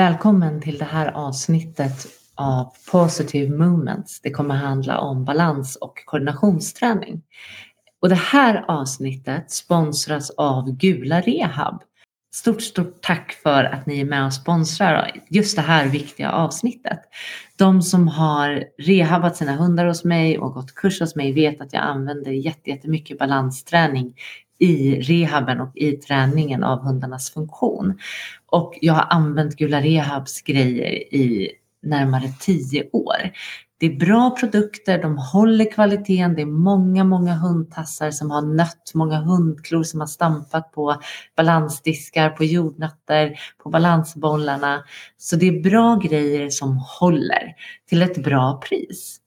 Välkommen till det här avsnittet av Positive Movements. Det kommer handla om balans och koordinationsträning. Och det här avsnittet sponsras av Gula Rehab. Stort, stort tack för att ni är med och sponsrar just det här viktiga avsnittet. De som har rehabat sina hundar hos mig och gått kurs hos mig vet att jag använder jättemycket balansträning i rehaben och i träningen av hundarnas funktion. Och jag har använt Gula Rehabs grejer i närmare tio år. Det är bra produkter, de håller kvaliteten, det är många, många hundtassar som har nött, många hundklor som har stampat på balansdiskar, på jordnötter, på balansbollarna. Så det är bra grejer som håller till ett bra pris.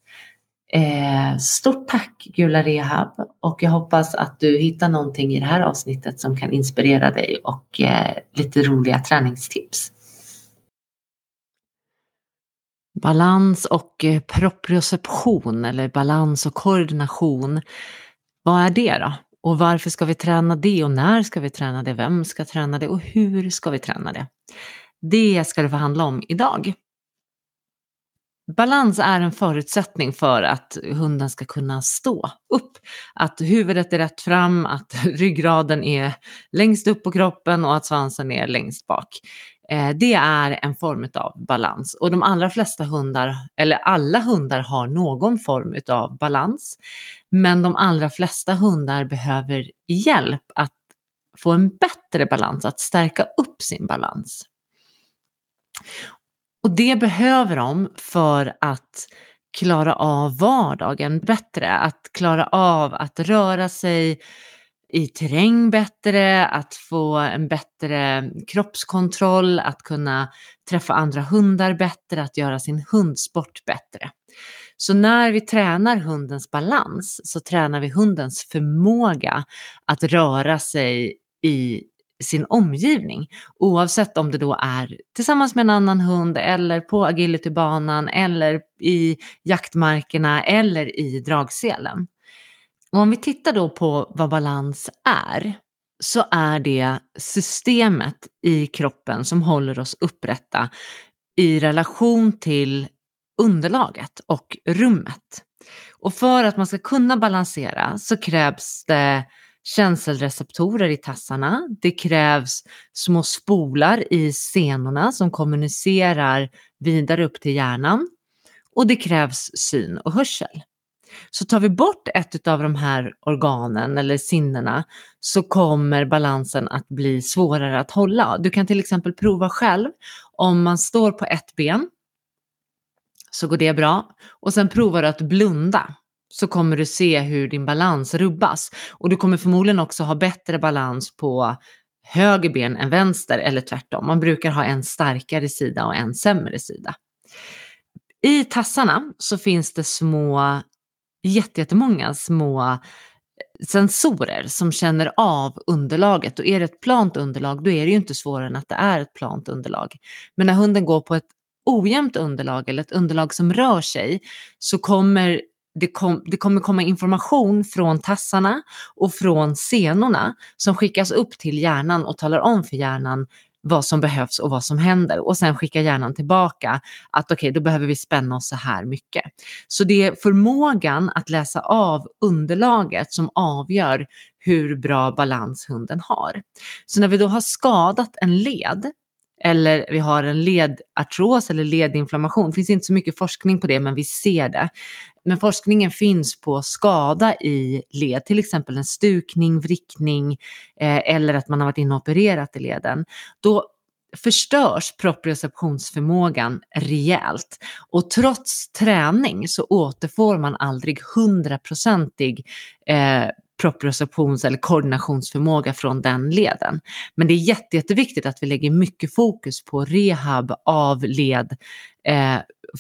Eh, stort tack Gula Rehab och jag hoppas att du hittar någonting i det här avsnittet som kan inspirera dig och eh, lite roliga träningstips. Balans och eh, proprioception eller balans och koordination. Vad är det då? Och varför ska vi träna det och när ska vi träna det? Vem ska träna det och hur ska vi träna det? Det ska det få handla om idag. Balans är en förutsättning för att hunden ska kunna stå upp. Att huvudet är rätt fram, att ryggraden är längst upp på kroppen och att svansen är längst bak. Eh, det är en form av balans och de allra flesta hundar, eller alla hundar har någon form av balans. Men de allra flesta hundar behöver hjälp att få en bättre balans, att stärka upp sin balans. Och det behöver de för att klara av vardagen bättre, att klara av att röra sig i terräng bättre, att få en bättre kroppskontroll, att kunna träffa andra hundar bättre, att göra sin hundsport bättre. Så när vi tränar hundens balans så tränar vi hundens förmåga att röra sig i sin omgivning. Oavsett om det då är tillsammans med en annan hund eller på agilitybanan eller i jaktmarkerna eller i dragselen. Och om vi tittar då på vad balans är så är det systemet i kroppen som håller oss upprätta i relation till underlaget och rummet. Och för att man ska kunna balansera så krävs det känselreceptorer i tassarna. Det krävs små spolar i senorna som kommunicerar vidare upp till hjärnan. Och det krävs syn och hörsel. Så tar vi bort ett av de här organen eller sinnena så kommer balansen att bli svårare att hålla. Du kan till exempel prova själv om man står på ett ben så går det bra och sen provar du att blunda så kommer du se hur din balans rubbas. Och du kommer förmodligen också ha bättre balans på höger ben än vänster eller tvärtom. Man brukar ha en starkare sida och en sämre sida. I tassarna så finns det små, jättemånga små eh, sensorer som känner av underlaget och är det ett plant underlag då är det ju inte svårare än att det är ett plant underlag. Men när hunden går på ett ojämnt underlag eller ett underlag som rör sig så kommer det, kom, det kommer komma information från tassarna och från senorna som skickas upp till hjärnan och talar om för hjärnan vad som behövs och vad som händer. Och sen skickar hjärnan tillbaka att okej, okay, då behöver vi spänna oss så här mycket. Så det är förmågan att läsa av underlaget som avgör hur bra balans hunden har. Så när vi då har skadat en led eller vi har en ledartros eller ledinflammation. Det finns inte så mycket forskning på det, men vi ser det. Men forskningen finns på skada i led, till exempel en stukning, vrickning eh, eller att man har varit inne och opererat i leden. Då förstörs proprioceptionsförmågan rejält och trots träning så återfår man aldrig hundraprocentig eh, proprioceptions eller koordinationsförmåga från den leden. Men det är jätte, jätteviktigt att vi lägger mycket fokus på rehab av led eh,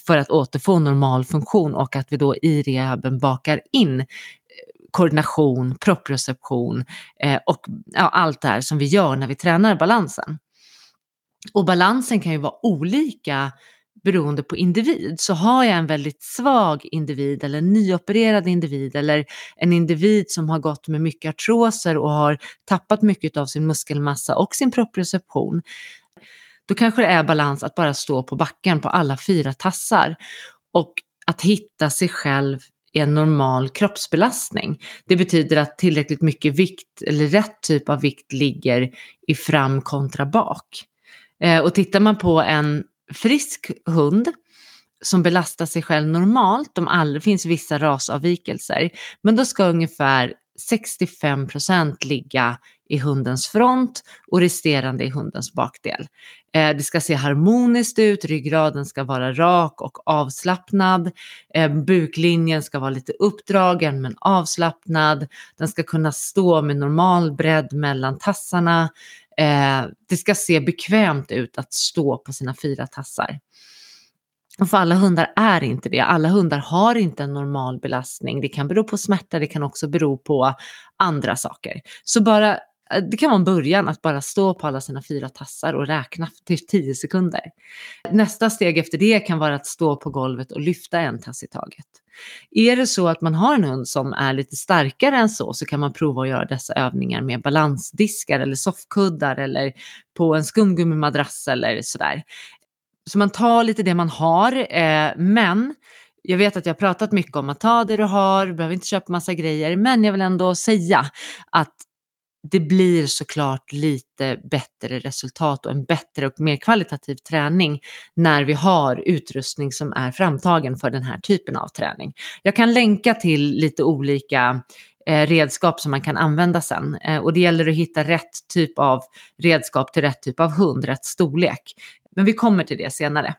för att återfå normal funktion och att vi då i rehaben bakar in eh, koordination, proprioception eh, och ja, allt det här som vi gör när vi tränar balansen. Och balansen kan ju vara olika beroende på individ. Så har jag en väldigt svag individ eller en nyopererad individ eller en individ som har gått med mycket artroser och har tappat mycket av sin muskelmassa och sin proprioception, då kanske det är balans att bara stå på backen på alla fyra tassar och att hitta sig själv i en normal kroppsbelastning. Det betyder att tillräckligt mycket vikt eller rätt typ av vikt ligger i fram kontra bak. Eh, och tittar man på en frisk hund som belastar sig själv normalt, de all, det finns vissa rasavvikelser, men då ska ungefär 65 procent ligga i hundens front och resterande i hundens bakdel. Eh, det ska se harmoniskt ut, ryggraden ska vara rak och avslappnad, eh, buklinjen ska vara lite uppdragen men avslappnad, den ska kunna stå med normal bredd mellan tassarna, eh, det ska se bekvämt ut att stå på sina fyra tassar. Och för alla hundar är inte det. Alla hundar har inte en normal belastning. Det kan bero på smärta, det kan också bero på andra saker. Så bara, det kan vara en början att bara stå på alla sina fyra tassar och räkna till 10 sekunder. Nästa steg efter det kan vara att stå på golvet och lyfta en tass i taget. Är det så att man har en hund som är lite starkare än så så kan man prova att göra dessa övningar med balansdiskar eller soffkuddar eller på en skumgummimadrass eller sådär. Så man tar lite det man har, eh, men jag vet att jag har pratat mycket om att ta det du har, du behöver inte köpa massa grejer, men jag vill ändå säga att det blir såklart lite bättre resultat och en bättre och mer kvalitativ träning när vi har utrustning som är framtagen för den här typen av träning. Jag kan länka till lite olika eh, redskap som man kan använda sen. Eh, och det gäller att hitta rätt typ av redskap till rätt typ av hund, rätt storlek. Men vi kommer till det senare.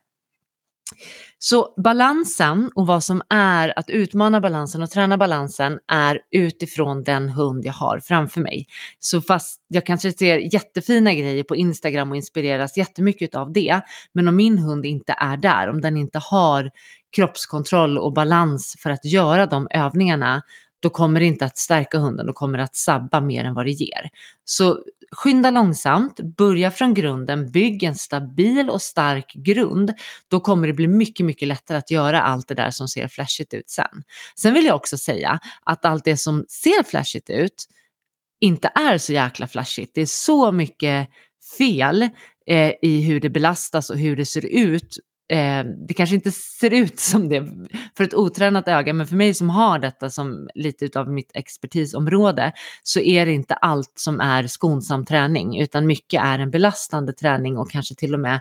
Så balansen och vad som är att utmana balansen och träna balansen är utifrån den hund jag har framför mig. Så fast jag kanske ser jättefina grejer på Instagram och inspireras jättemycket av det, men om min hund inte är där, om den inte har kroppskontroll och balans för att göra de övningarna, då kommer det inte att stärka hunden, då kommer det att sabba mer än vad det ger. Så skynda långsamt, börja från grunden, bygg en stabil och stark grund. Då kommer det bli mycket, mycket lättare att göra allt det där som ser flashigt ut sen. Sen vill jag också säga att allt det som ser flashigt ut inte är så jäkla flashigt. Det är så mycket fel eh, i hur det belastas och hur det ser ut Eh, det kanske inte ser ut som det för ett otränat öga, men för mig som har detta som lite av mitt expertisområde så är det inte allt som är skonsam träning, utan mycket är en belastande träning och kanske till och med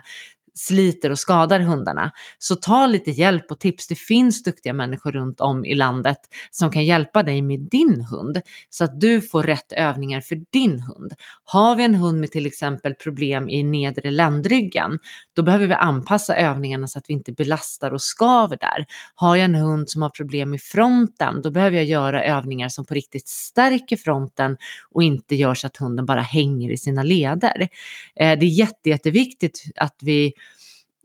sliter och skadar hundarna. Så ta lite hjälp och tips. Det finns duktiga människor runt om i landet som kan hjälpa dig med din hund så att du får rätt övningar för din hund. Har vi en hund med till exempel problem i nedre ländryggen, då behöver vi anpassa övningarna så att vi inte belastar och skaver där. Har jag en hund som har problem i fronten, då behöver jag göra övningar som på riktigt stärker fronten och inte gör så att hunden bara hänger i sina leder. Eh, det är jätte, jätteviktigt att vi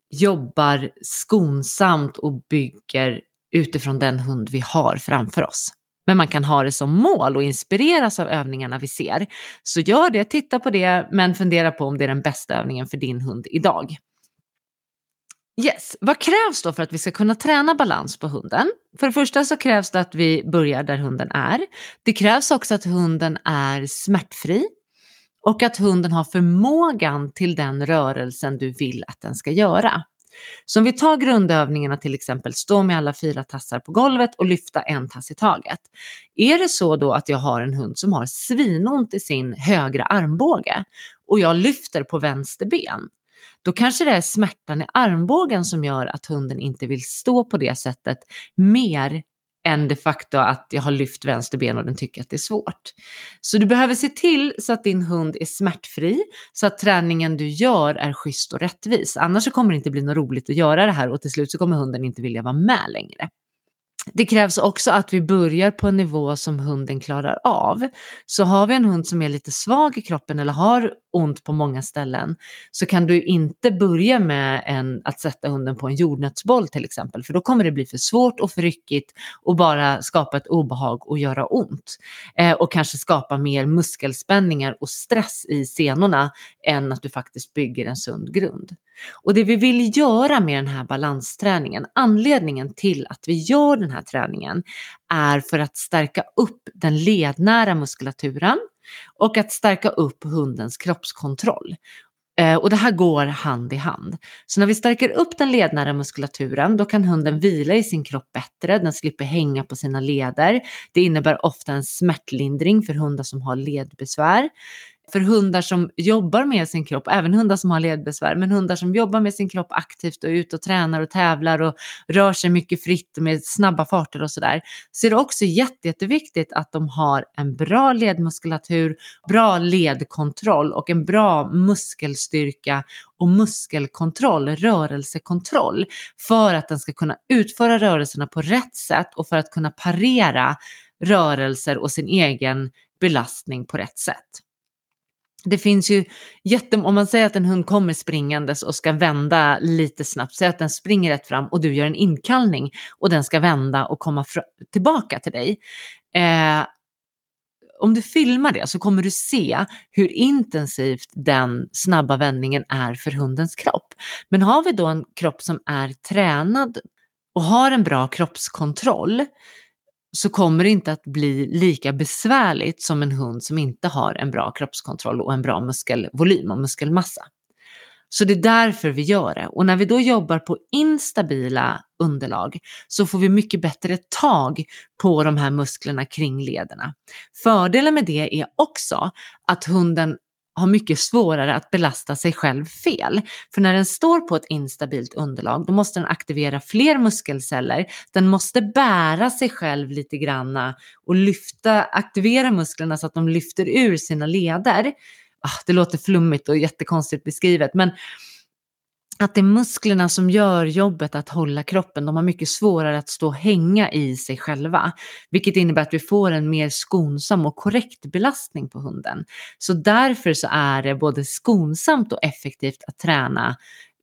jobbar skonsamt och bygger utifrån den hund vi har framför oss. Men man kan ha det som mål och inspireras av övningarna vi ser. Så gör det, titta på det, men fundera på om det är den bästa övningen för din hund idag. Yes, vad krävs då för att vi ska kunna träna balans på hunden? För det första så krävs det att vi börjar där hunden är. Det krävs också att hunden är smärtfri och att hunden har förmågan till den rörelsen du vill att den ska göra. Så om vi tar grundövningarna till exempel, stå med alla fyra tassar på golvet och lyfta en tass i taget. Är det så då att jag har en hund som har svinont i sin högra armbåge och jag lyfter på vänster ben, då kanske det är smärtan i armbågen som gör att hunden inte vill stå på det sättet mer än de facto att jag har lyft vänster ben och den tycker att det är svårt. Så du behöver se till så att din hund är smärtfri, så att träningen du gör är schysst och rättvis. Annars så kommer det inte bli något roligt att göra det här och till slut så kommer hunden inte vilja vara med längre. Det krävs också att vi börjar på en nivå som hunden klarar av. Så har vi en hund som är lite svag i kroppen eller har ont på många ställen så kan du inte börja med en, att sätta hunden på en jordnötsboll till exempel för då kommer det bli för svårt och för ryckigt och bara skapa ett obehag och göra ont. Eh, och kanske skapa mer muskelspänningar och stress i senorna än att du faktiskt bygger en sund grund. Och det vi vill göra med den här balansträningen, anledningen till att vi gör den här träningen är för att stärka upp den lednära muskulaturen och att stärka upp hundens kroppskontroll. Eh, och det här går hand i hand. Så när vi stärker upp den lednära muskulaturen, då kan hunden vila i sin kropp bättre. Den slipper hänga på sina leder. Det innebär ofta en smärtlindring för hundar som har ledbesvär för hundar som jobbar med sin kropp, även hundar som har ledbesvär, men hundar som jobbar med sin kropp aktivt och är ute och tränar och tävlar och rör sig mycket fritt med snabba farter och sådär, så är det också jätte, jätteviktigt att de har en bra ledmuskulatur, bra ledkontroll och en bra muskelstyrka och muskelkontroll, rörelsekontroll, för att den ska kunna utföra rörelserna på rätt sätt och för att kunna parera rörelser och sin egen belastning på rätt sätt. Det finns ju jättemånga, om man säger att en hund kommer springandes och ska vända lite snabbt, säg att den springer rätt fram och du gör en inkallning och den ska vända och komma tillbaka till dig. Eh, om du filmar det så kommer du se hur intensivt den snabba vändningen är för hundens kropp. Men har vi då en kropp som är tränad och har en bra kroppskontroll så kommer det inte att bli lika besvärligt som en hund som inte har en bra kroppskontroll och en bra muskelvolym och muskelmassa. Så det är därför vi gör det. Och när vi då jobbar på instabila underlag så får vi mycket bättre tag på de här musklerna kring lederna. Fördelen med det är också att hunden har mycket svårare att belasta sig själv fel. För när den står på ett instabilt underlag, då måste den aktivera fler muskelceller. Den måste bära sig själv lite granna och lyfta, aktivera musklerna så att de lyfter ur sina leder. Ah, det låter flummigt och jättekonstigt beskrivet, men att det är musklerna som gör jobbet att hålla kroppen. De har mycket svårare att stå och hänga i sig själva, vilket innebär att vi får en mer skonsam och korrekt belastning på hunden. Så därför så är det både skonsamt och effektivt att träna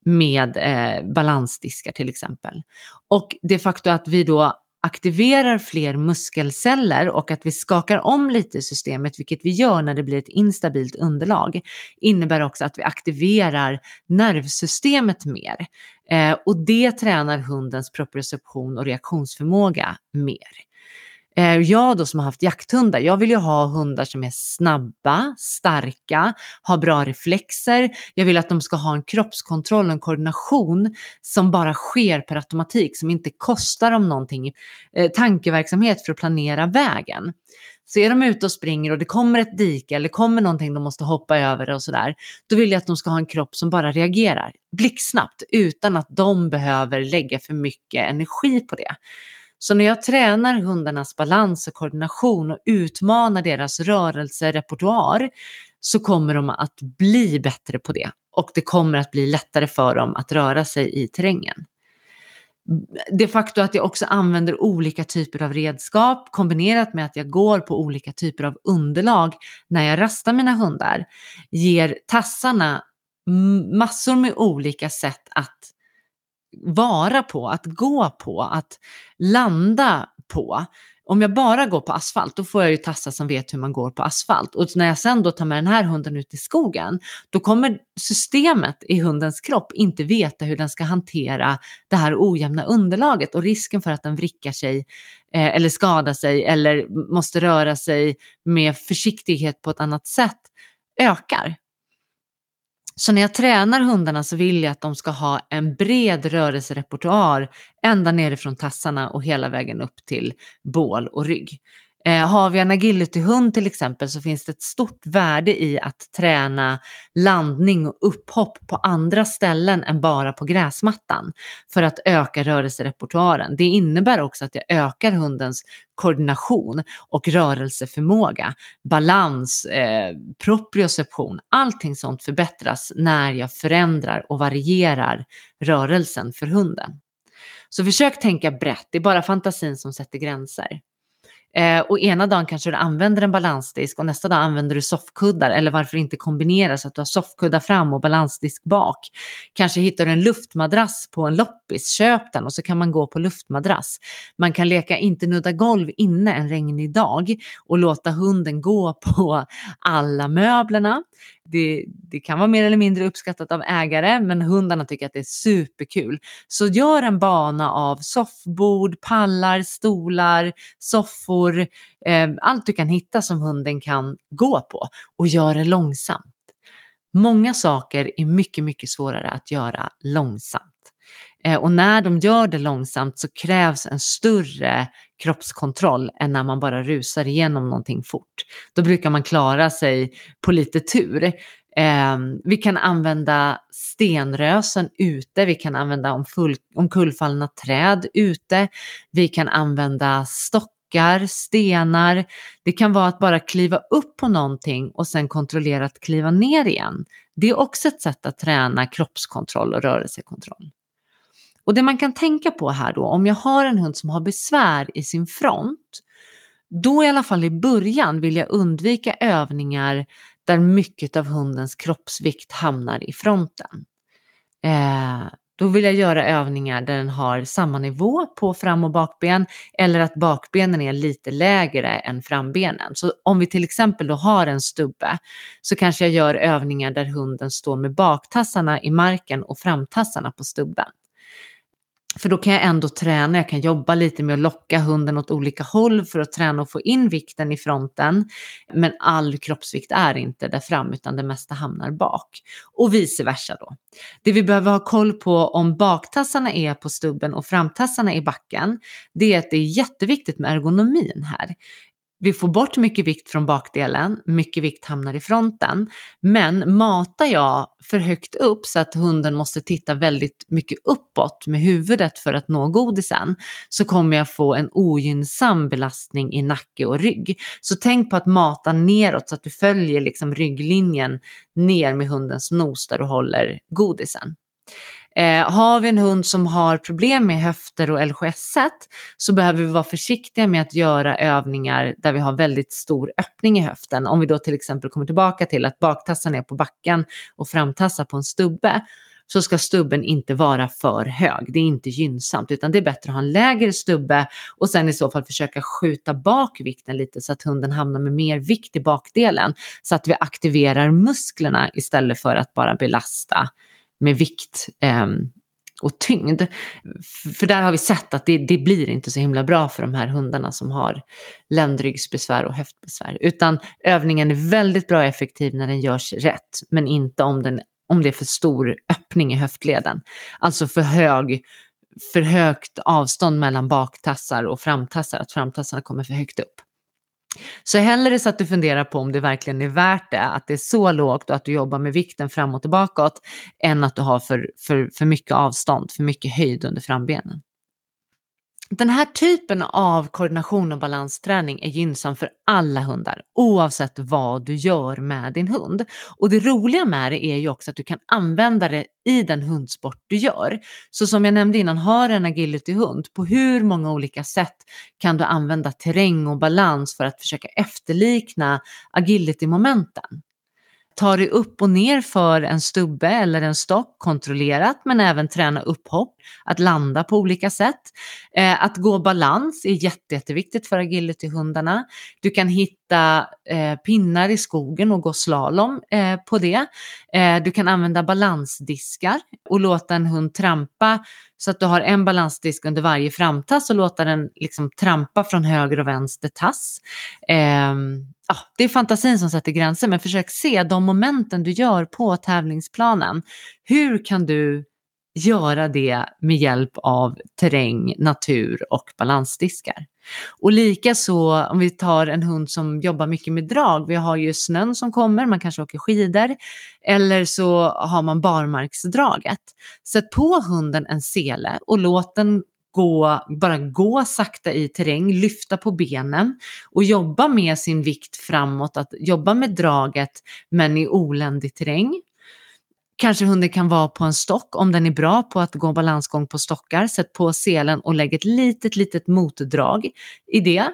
med eh, balansdiskar till exempel. Och det faktum att vi då aktiverar fler muskelceller och att vi skakar om lite i systemet, vilket vi gör när det blir ett instabilt underlag, innebär också att vi aktiverar nervsystemet mer. Eh, och det tränar hundens proprioception och reaktionsförmåga mer. Eh, jag då som har haft jakthundar, jag vill ju ha hundar som är snabba, starka, har bra reflexer. Jag vill att de ska ha en kroppskontroll och en koordination som bara sker per automatik, som inte kostar dem någonting, eh, tankeverksamhet för att planera vägen. Så är de ute och springer och det kommer ett dike eller kommer någonting de måste hoppa över och sådär, då vill jag att de ska ha en kropp som bara reagerar blixtsnabbt utan att de behöver lägga för mycket energi på det. Så när jag tränar hundarnas balans och koordination och utmanar deras rörelserepertoar så kommer de att bli bättre på det och det kommer att bli lättare för dem att röra sig i terrängen. Det faktum att jag också använder olika typer av redskap kombinerat med att jag går på olika typer av underlag när jag rastar mina hundar ger tassarna massor med olika sätt att vara på, att gå på, att landa på. Om jag bara går på asfalt, då får jag ju tassar som vet hur man går på asfalt. Och när jag sen då tar med den här hunden ut i skogen, då kommer systemet i hundens kropp inte veta hur den ska hantera det här ojämna underlaget och risken för att den vrickar sig eh, eller skadar sig eller måste röra sig med försiktighet på ett annat sätt ökar. Så när jag tränar hundarna så vill jag att de ska ha en bred rörelserepertoar ända nerifrån tassarna och hela vägen upp till bål och rygg. Eh, har vi en agilityhund till exempel så finns det ett stort värde i att träna landning och upphopp på andra ställen än bara på gräsmattan för att öka rörelserepertoaren. Det innebär också att jag ökar hundens koordination och rörelseförmåga, balans, eh, proprioception, allting sånt förbättras när jag förändrar och varierar rörelsen för hunden. Så försök tänka brett, det är bara fantasin som sätter gränser. Eh, och ena dagen kanske du använder en balansdisk och nästa dag använder du soffkuddar eller varför inte kombinera så att du har soffkuddar fram och balansdisk bak. Kanske hittar du en luftmadrass på en loppis, köp den och så kan man gå på luftmadrass. Man kan leka inte nudda golv inne en regnig dag och låta hunden gå på alla möblerna. Det, det, kan vara mer eller mindre uppskattat av ägare, men hundarna tycker att det är superkul. Så gör en bana av soffbord, pallar, stolar, soffor, eh, allt du kan hitta som hunden kan gå på och gör det långsamt. Många saker är mycket, mycket svårare att göra långsamt. Eh, och när de gör det långsamt så krävs en större kroppskontroll än när man bara rusar igenom någonting fort. Då brukar man klara sig på lite tur. Ehm, vi kan använda stenrösen ute, vi kan använda omkullfallna träd ute, vi kan använda stockar, stenar. Det kan vara att bara kliva upp på någonting och sen kontrollera att kliva ner igen. Det är också ett sätt att träna kroppskontroll och rörelsekontroll. Och det man kan tänka på här då, om jag har en hund som har besvär i sin front, då i alla fall i början vill jag undvika övningar där mycket av hundens kroppsvikt hamnar i fronten. Eh, då vill jag göra övningar där den har samma nivå på fram och bakben eller att bakbenen är lite lägre än frambenen. Så om vi till exempel då har en stubbe så kanske jag gör övningar där hunden står med baktassarna i marken och framtassarna på stubben. För då kan jag ändå träna, jag kan jobba lite med att locka hunden åt olika håll för att träna och få in vikten i fronten. Men all kroppsvikt är inte där fram utan det mesta hamnar bak. Och vice versa då. Det vi behöver ha koll på om baktassarna är på stubben och framtassarna i backen, det är att det är jätteviktigt med ergonomin här. Vi får bort mycket vikt från bakdelen, mycket vikt hamnar i fronten. Men matar jag för högt upp så att hunden måste titta väldigt mycket uppåt med huvudet för att nå godisen så kommer jag få en ogynnsam belastning i nacke och rygg. Så tänk på att mata neråt så att du följer liksom rygglinjen ner med hundens nos där du håller godisen. Eh, har vi en hund som har problem med höfter och LGS så behöver vi vara försiktiga med att göra övningar där vi har väldigt stor öppning i höften. Om vi då till exempel kommer tillbaka till att baktassan är på backen och framtassar på en stubbe så ska stubben inte vara för hög. Det är inte gynnsamt utan det är bättre att ha en lägre stubbe och sen i så fall försöka skjuta bak vikten lite så att hunden hamnar med mer vikt i bakdelen så att vi aktiverar musklerna istället för att bara belasta med vikt eh, och tyngd. För där har vi sett att det, det, blir inte så himla bra för de här hundarna som har ländryggsbesvär och höftbesvär. Utan övningen är väldigt bra och effektiv när den görs rätt, men inte om, den, om det är för stor öppning i höftleden. Alltså för hög för högt avstånd mellan baktassar och framtassar, att framtassarna kommer för högt upp. Så hellre så att du funderar på om det verkligen är värt det, att det är så lågt och att du jobbar med vikten framåt och bakåt, än att du har för, för, för mycket avstånd, för mycket höjd under frambenen. Den här typen av koordination och balansträning är gynnsam för alla hundar oavsett vad du gör med din hund. Och det roliga med det är ju också att du kan använda det i den hundsport du gör. Så som jag nämnde innan, har en agility-hund, på hur många olika sätt kan du använda terräng och balans för att försöka efterlikna agility-momenten? Ta dig upp och ner för en stubbe eller en stock kontrollerat men även träna upphopp, att landa på olika sätt. Eh, att gå balans är jätte, jätteviktigt för agilityhundarna. Du kan hitta eh, pinnar i skogen och gå slalom eh, på det. Eh, du kan använda balansdiskar och låta en hund trampa så att du har en balansdisk under varje framtass och låta den liksom trampa från höger och vänster tass. Eh, ja, det är fantasin som sätter gränser, men försök se de momenten du gör på tävlingsplanen. Hur kan du göra det med hjälp av terräng, natur och balansdiskar? Och likaså om vi tar en hund som jobbar mycket med drag. Vi har ju snön som kommer, man kanske åker skidor eller så har man barmarksdraget. Sätt på hunden en sele och låt den gå, bara gå sakta i terräng, lyfta på benen och jobba med sin vikt framåt, att jobba med draget men i oländig terräng. Kanske hunden kan vara på en stock om den är bra på att gå balansgång på stockar. Sätt på selen och lägg ett litet, litet motdrag i det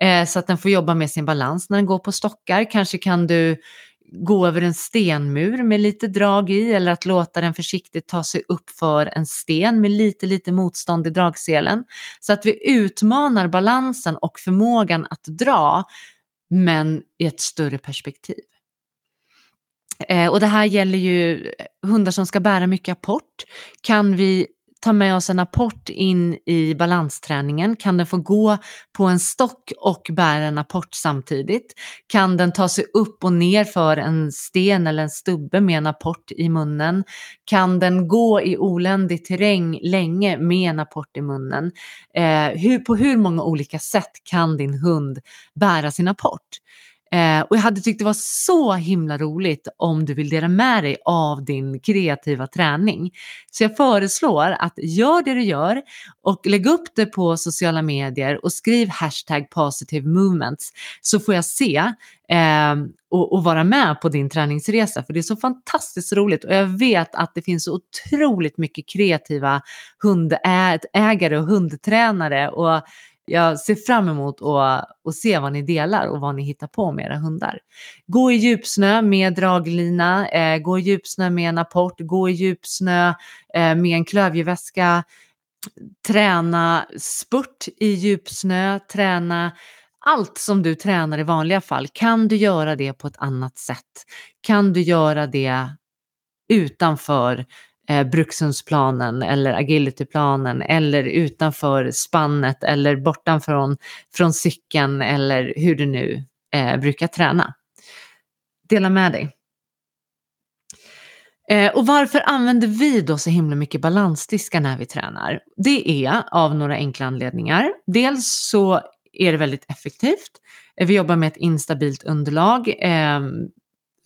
eh, så att den får jobba med sin balans när den går på stockar. Kanske kan du gå över en stenmur med lite drag i eller att låta den försiktigt ta sig upp för en sten med lite, lite motstånd i dragselen. Så att vi utmanar balansen och förmågan att dra, men i ett större perspektiv. Eh, och det här gäller ju hundar som ska bära mycket apport. Kan vi ta med oss en apport in i balansträningen? Kan den få gå på en stock och bära en apport samtidigt? Kan den ta sig upp och ner för en sten eller en stubbe med en apport i munnen? Kan den gå i oländig terräng länge med en apport i munnen? Eh, hur, på hur många olika sätt kan din hund bära sin apport? Eh, och jag hade tyckt det var så himla roligt om du vill dela med dig av din kreativa träning. Så jag föreslår att gör det du gör och lägg upp det på sociala medier och skriv hashtag positive movements så får jag se eh, och, och, vara med på din träningsresa för det är så fantastiskt roligt och jag vet att det finns så otroligt mycket kreativa hundägare och hundtränare och jag ser fram emot att, att se vad ni delar och vad ni hittar på med era hundar. Gå i djupsnö med draglina, eh, gå i djupsnö med en apport, gå i djupsnö eh, med en klövjeväska, träna spurt i djupsnö, träna allt som du tränar i vanliga fall. Kan du göra det på ett annat sätt? Kan du göra det utanför eh, brukshundsplanen eller agilityplanen eller utanför spannet eller bortanför från cykeln eller hur du nu eh, brukar träna. Dela med dig. Eh, och varför använder vi då så himla mycket balansdiskar när vi tränar? Det är av några enkla anledningar. Dels så är det väldigt effektivt. Eh, vi jobbar med ett instabilt underlag. Ehm,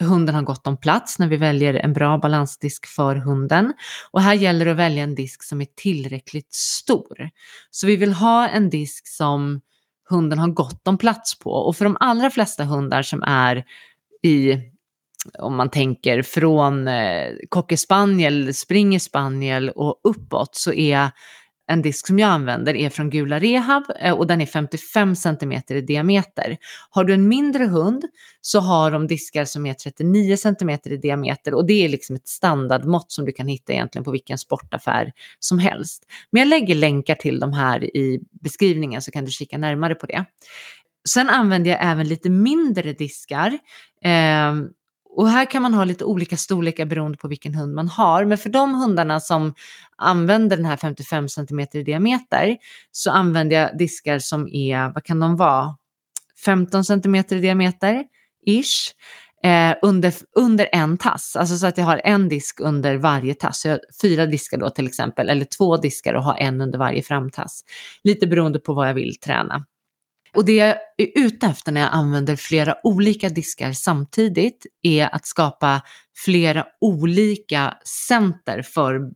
Hunden har gott om plats när vi väljer en bra balansdisk för hunden. Och här gäller det att välja en disk som är tillräckligt stor. Så vi vill ha en disk som hunden har gott om plats på. Och för de allra flesta hundar som är i, om man tänker från eh, cocker spaniel, springer spaniel och uppåt så är en disk som jag använder är från Gula Rehab eh, och den är 55 cm i diameter. Har du en mindre hund så har de diskar som är 39 cm i diameter och det är liksom ett standardmått som du kan hitta egentligen på vilken sportaffär som helst. Men jag lägger länkar till de här i beskrivningen så kan du kika närmare på det. Sen använder jag även lite mindre diskar. Eh, och här kan man ha lite olika storlekar beroende på vilken hund man har. Men för de hundarna som använder den här 55 cm i diameter så använder jag diskar som är, vad kan de vara, 15 cm i diameter, ish. Eh, under, under en tass, alltså så att jag har en disk under varje tass. Så jag har fyra diskar då till exempel, eller två diskar och har en under varje framtass. Lite beroende på vad jag vill träna. Och det är ute efter när jag använder flera olika diskar samtidigt är att skapa flera olika center för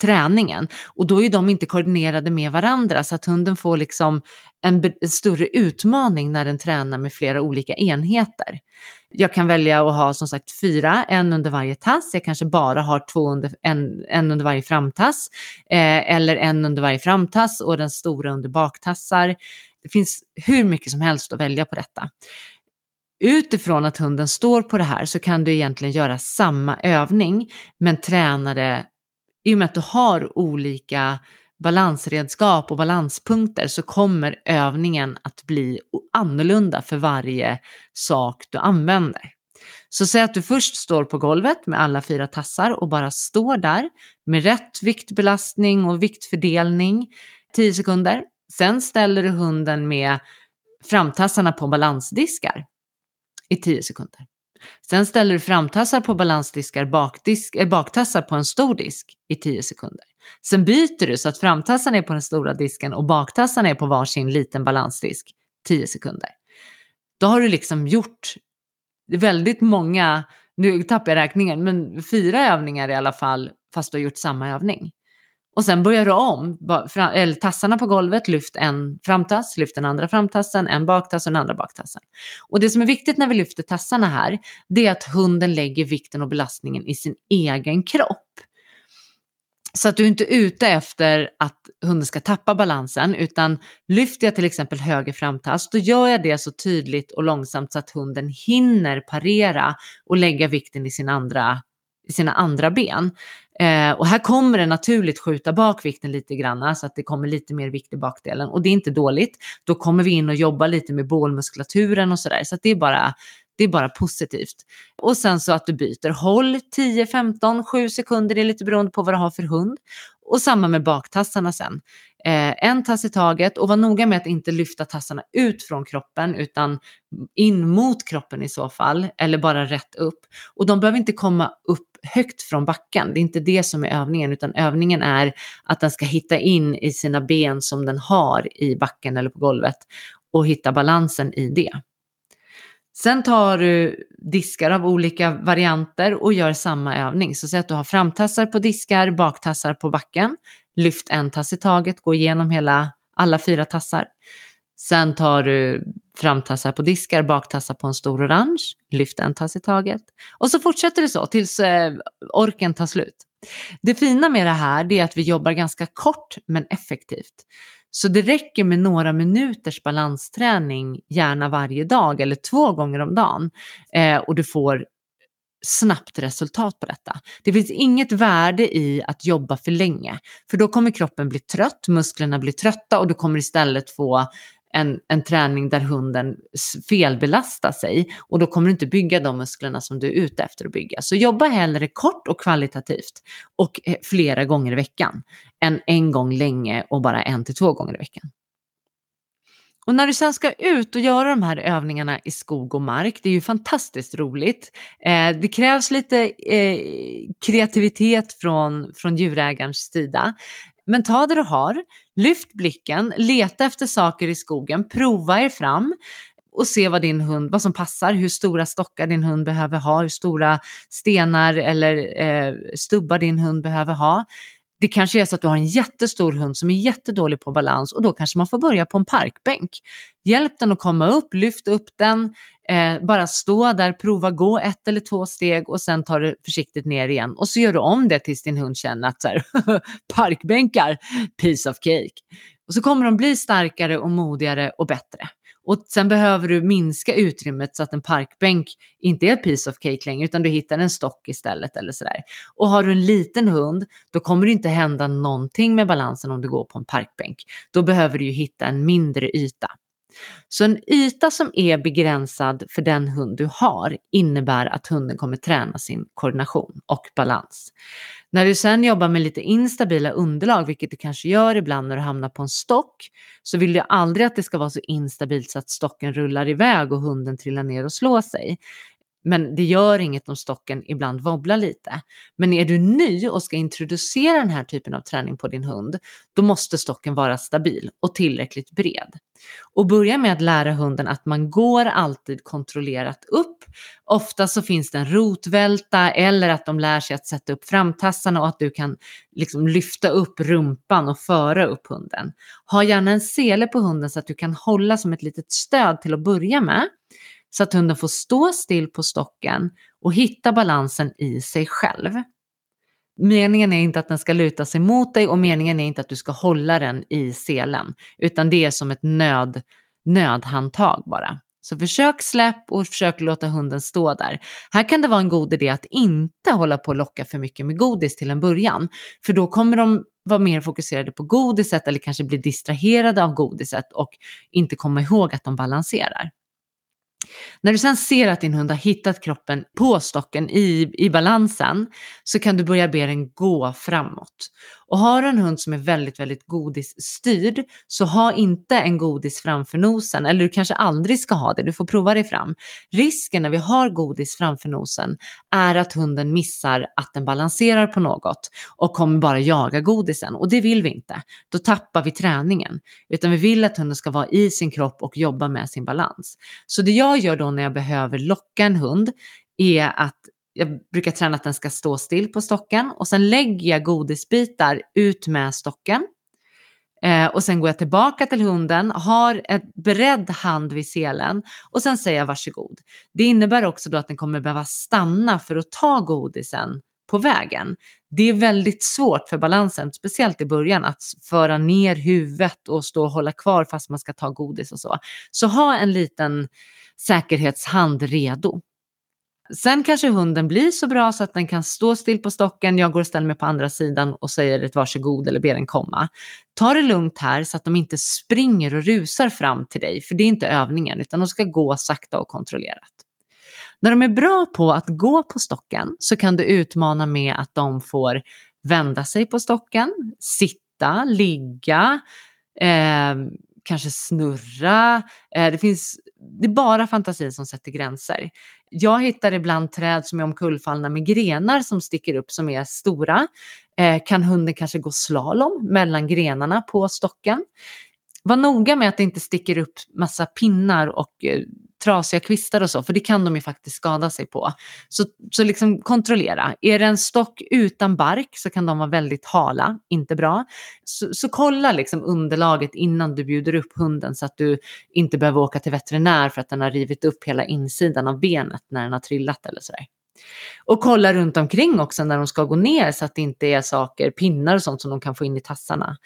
träningen. Och då är de inte koordinerade med varandra så att hunden får liksom en, en större utmaning när den tränar med flera olika enheter. Jag kan välja att ha som sagt fyra, en under varje tass. Jag kanske bara har två under, en, en under varje framtass eh, eller en under varje framtass och den stora under baktassar. Det finns hur mycket som helst att välja på detta. Utifrån att hunden står på det här så kan du egentligen göra samma övning men träna det i och med att du har olika balansredskap och balanspunkter så kommer övningen att bli annorlunda för varje sak du använder. Så säg att du först står på golvet med alla fyra tassar och bara står där med rätt viktbelastning och viktfördelning 10 sekunder. Sen ställer du hunden med framtassarna på balansdiskar i 10 sekunder. Sen ställer du framtassar på balansdiskar, bakdisk, äh, baktassar på en stor disk i 10 sekunder. Sen byter du så att framtassarna är på den stora disken och baktassarna är på varsin liten balansdisk 10 sekunder. Då har du liksom gjort väldigt många, nu tappar jag räkningen, men fyra övningar i alla fall fast du har gjort samma övning. Och sen börjar du om, eller tassarna på golvet, lyft en framtass, lyft den andra framtassen, en baktass och den andra baktassen. Och det som är viktigt när vi lyfter tassarna här, det är att hunden lägger vikten och belastningen i sin egen kropp. Så att du inte är ute efter att hunden ska tappa balansen, utan lyfter jag till exempel höger framtass, då gör jag det så tydligt och långsamt så att hunden hinner parera och lägga vikten i, sin andra, i sina andra ben. Eh, och här kommer det naturligt skjuta bak vikten lite grann så att det kommer lite mer vikt i bakdelen och det är inte dåligt. Då kommer vi in och jobbar lite med bålmuskulaturen och sådär så att det är bara det är bara positivt. Och sen så att du byter. Håll 10, 15, 7 sekunder, det är lite beroende på vad du har för hund. Och samma med baktassarna sen. Eh, en tass i taget och var noga med att inte lyfta tassarna ut från kroppen utan in mot kroppen i så fall, eller bara rätt upp. Och de behöver inte komma upp högt från backen. Det är inte det som är övningen, utan övningen är att den ska hitta in i sina ben som den har i backen eller på golvet och hitta balansen i det. Sen tar du diskar av olika varianter och gör samma övning. Så säg att du har framtassar på diskar, baktassar på backen. Lyft en tass i taget, gå igenom hela, alla fyra tassar. Sen tar du framtassar på diskar, baktassar på en stor orange, lyft en tass i taget. Och så fortsätter det så tills eh, orken tar slut. Det fina med det här är att vi jobbar ganska kort men effektivt. Så det räcker med några minuters balansträning, gärna varje dag eller två gånger om dagen. Eh, och du får snabbt resultat på detta. Det finns inget värde i att jobba för länge, för då kommer kroppen bli trött, musklerna blir trötta och du kommer istället få en, en träning där hunden felbelastar sig och då kommer du inte bygga de musklerna som du är ute efter att bygga. Så jobba hellre kort och kvalitativt och eh, flera gånger i veckan än en gång länge och bara en till två gånger i veckan. Och när du sen ska ut och göra de här övningarna i skog och mark, det är ju fantastiskt roligt. Eh, det krävs lite eh, kreativitet från, från djurägarens sida. Men ta det du har, lyft blicken, leta efter saker i skogen, prova er fram och se vad din hund, vad som passar, hur stora stockar din hund behöver ha, hur stora stenar eller eh, stubbar din hund behöver ha. Det kanske är så att du har en jättestor hund som är jättedålig på balans och då kanske man får börja på en parkbänk. Hjälp den att komma upp, lyft upp den, eh, bara stå där, prova gå ett eller två steg och sen tar du försiktigt ner igen. Och så gör du om det tills din hund känner att så här, parkbänkar, piece of cake. Och så kommer de bli starkare och modigare och bättre. Och sen behöver du minska utrymmet så att en parkbänk inte är piece of cake längre utan du hittar en stock istället eller sådär. Och har du en liten hund då kommer det inte hända någonting med balansen om du går på en parkbänk. Då behöver du ju hitta en mindre yta. Så en yta som är begränsad för den hund du har innebär att hunden kommer träna sin koordination och balans. När du sen jobbar med lite instabila underlag, vilket du kanske gör ibland när du hamnar på en stock, så vill du aldrig att det ska vara så instabilt så att stocken rullar iväg och hunden trillar ner och slår sig. Men det gör inget om stocken ibland wobblar lite. Men är du ny och ska introducera den här typen av träning på din hund, då måste stocken vara stabil och tillräckligt bred. Och börja med att lära hunden att man går alltid kontrollerat upp. Ofta så finns det en rotvälta eller att de lär sig att sätta upp framtassarna och att du kan liksom lyfta upp rumpan och föra upp hunden. Ha gärna en sele på hunden så att du kan hålla som ett litet stöd till att börja med så att hunden får stå still på stocken och hitta balansen i sig själv. Meningen är inte att den ska luta sig mot dig och meningen är inte att du ska hålla den i selen, utan det är som ett nöd, nödhandtag bara. Så försök släpp och försök låta hunden stå där. Här kan det vara en god idé att inte hålla på och locka för mycket med godis till en början, för då kommer de vara mer fokuserade på godiset eller kanske bli distraherade av godiset och inte komma ihåg att de balanserar. När du sen ser att din hund har hittat kroppen på stocken i, i balansen så kan du börja be den gå framåt. Och har du en hund som är väldigt, väldigt godisstyrd så ha inte en godis framför nosen, eller du kanske aldrig ska ha det, du får prova dig fram. Risken när vi har godis framför nosen är att hunden missar att den balanserar på något och kommer bara jaga godisen och det vill vi inte. Då tappar vi träningen, utan vi vill att hunden ska vara i sin kropp och jobba med sin balans. Så det jag gör då när jag behöver locka en hund är att jag brukar träna att den ska stå still på stocken och sen lägger jag godisbitar ut med stocken. Eh, och sen går jag tillbaka till hunden, har ett beredd hand vid selen och sen säger jag varsågod. Det innebär också då att den kommer behöva stanna för att ta godisen på vägen. Det är väldigt svårt för balansen, speciellt i början, att föra ner huvudet och stå och hålla kvar fast man ska ta godis och så. Så ha en liten säkerhetshand redo. Sen kanske hunden blir så bra så att den kan stå still på stocken, jag går och ställer mig på andra sidan och säger ett varsågod eller ber den komma. Ta det lugnt här så att de inte springer och rusar fram till dig, för det är inte övningen, utan de ska gå sakta och kontrollerat. När de är bra på att gå på stocken så kan du utmana med att de får vända sig på stocken, sitta, ligga, eh, kanske snurra. Eh, det finns, det är bara fantasin som sätter gränser. Jag hittar ibland träd som är omkullfallna med grenar som sticker upp som är stora. Eh, kan hunden kanske gå slalom mellan grenarna på stocken? Var noga med att det inte sticker upp massa pinnar och eh, trasiga kvistar och så, för det kan de ju faktiskt skada sig på. Så, så liksom kontrollera. Är det en stock utan bark så kan de vara väldigt hala, inte bra. Så, så kolla liksom underlaget innan du bjuder upp hunden så att du inte behöver åka till veterinär för att den har rivit upp hela insidan av benet när den har trillat eller sådär. Och kolla runt omkring också när de ska gå ner så att det inte är saker, pinnar och sånt som de kan få in i tassarna.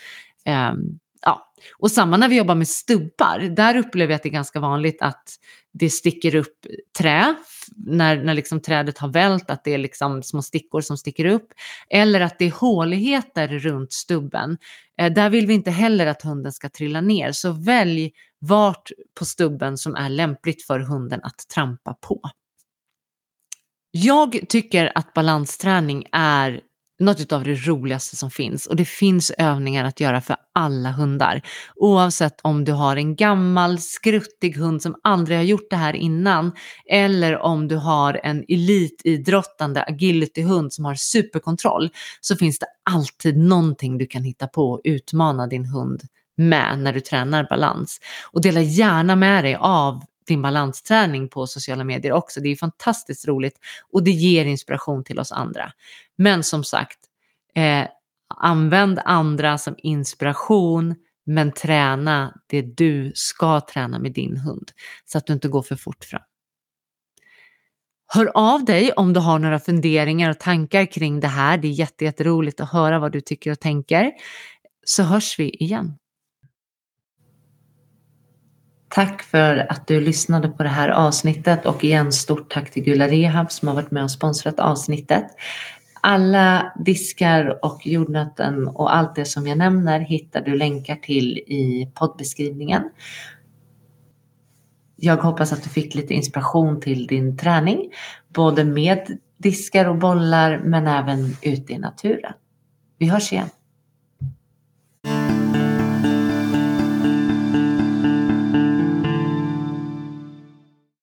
Um, ja. Och samma när vi jobbar med stubbar, där upplever jag att det är ganska vanligt att det sticker upp trä när, när liksom trädet har vält, att det är liksom små stickor som sticker upp. Eller att det är håligheter runt stubben. Eh, där vill vi inte heller att hunden ska trilla ner, så välj vart på stubben som är lämpligt för hunden att trampa på. Jag tycker att balansträning är något av det roligaste som finns och det finns övningar att göra för alla hundar. Oavsett om du har en gammal skruttig hund som aldrig har gjort det här innan eller om du har en elitidrottande agilityhund som har superkontroll så finns det alltid någonting du kan hitta på och utmana din hund med när du tränar balans. Och dela gärna med dig av din balansträning på sociala medier också. Det är fantastiskt roligt och det ger inspiration till oss andra. Men som sagt, eh, använd andra som inspiration men träna det du ska träna med din hund så att du inte går för fort fram. Hör av dig om du har några funderingar och tankar kring det här. Det är jätteroligt att höra vad du tycker och tänker. Så hörs vi igen. Tack för att du lyssnade på det här avsnittet och igen stort tack till Gula Rehab som har varit med och sponsrat avsnittet. Alla diskar och jordnöten och allt det som jag nämner hittar du länkar till i poddbeskrivningen. Jag hoppas att du fick lite inspiration till din träning, både med diskar och bollar men även ute i naturen. Vi hörs igen.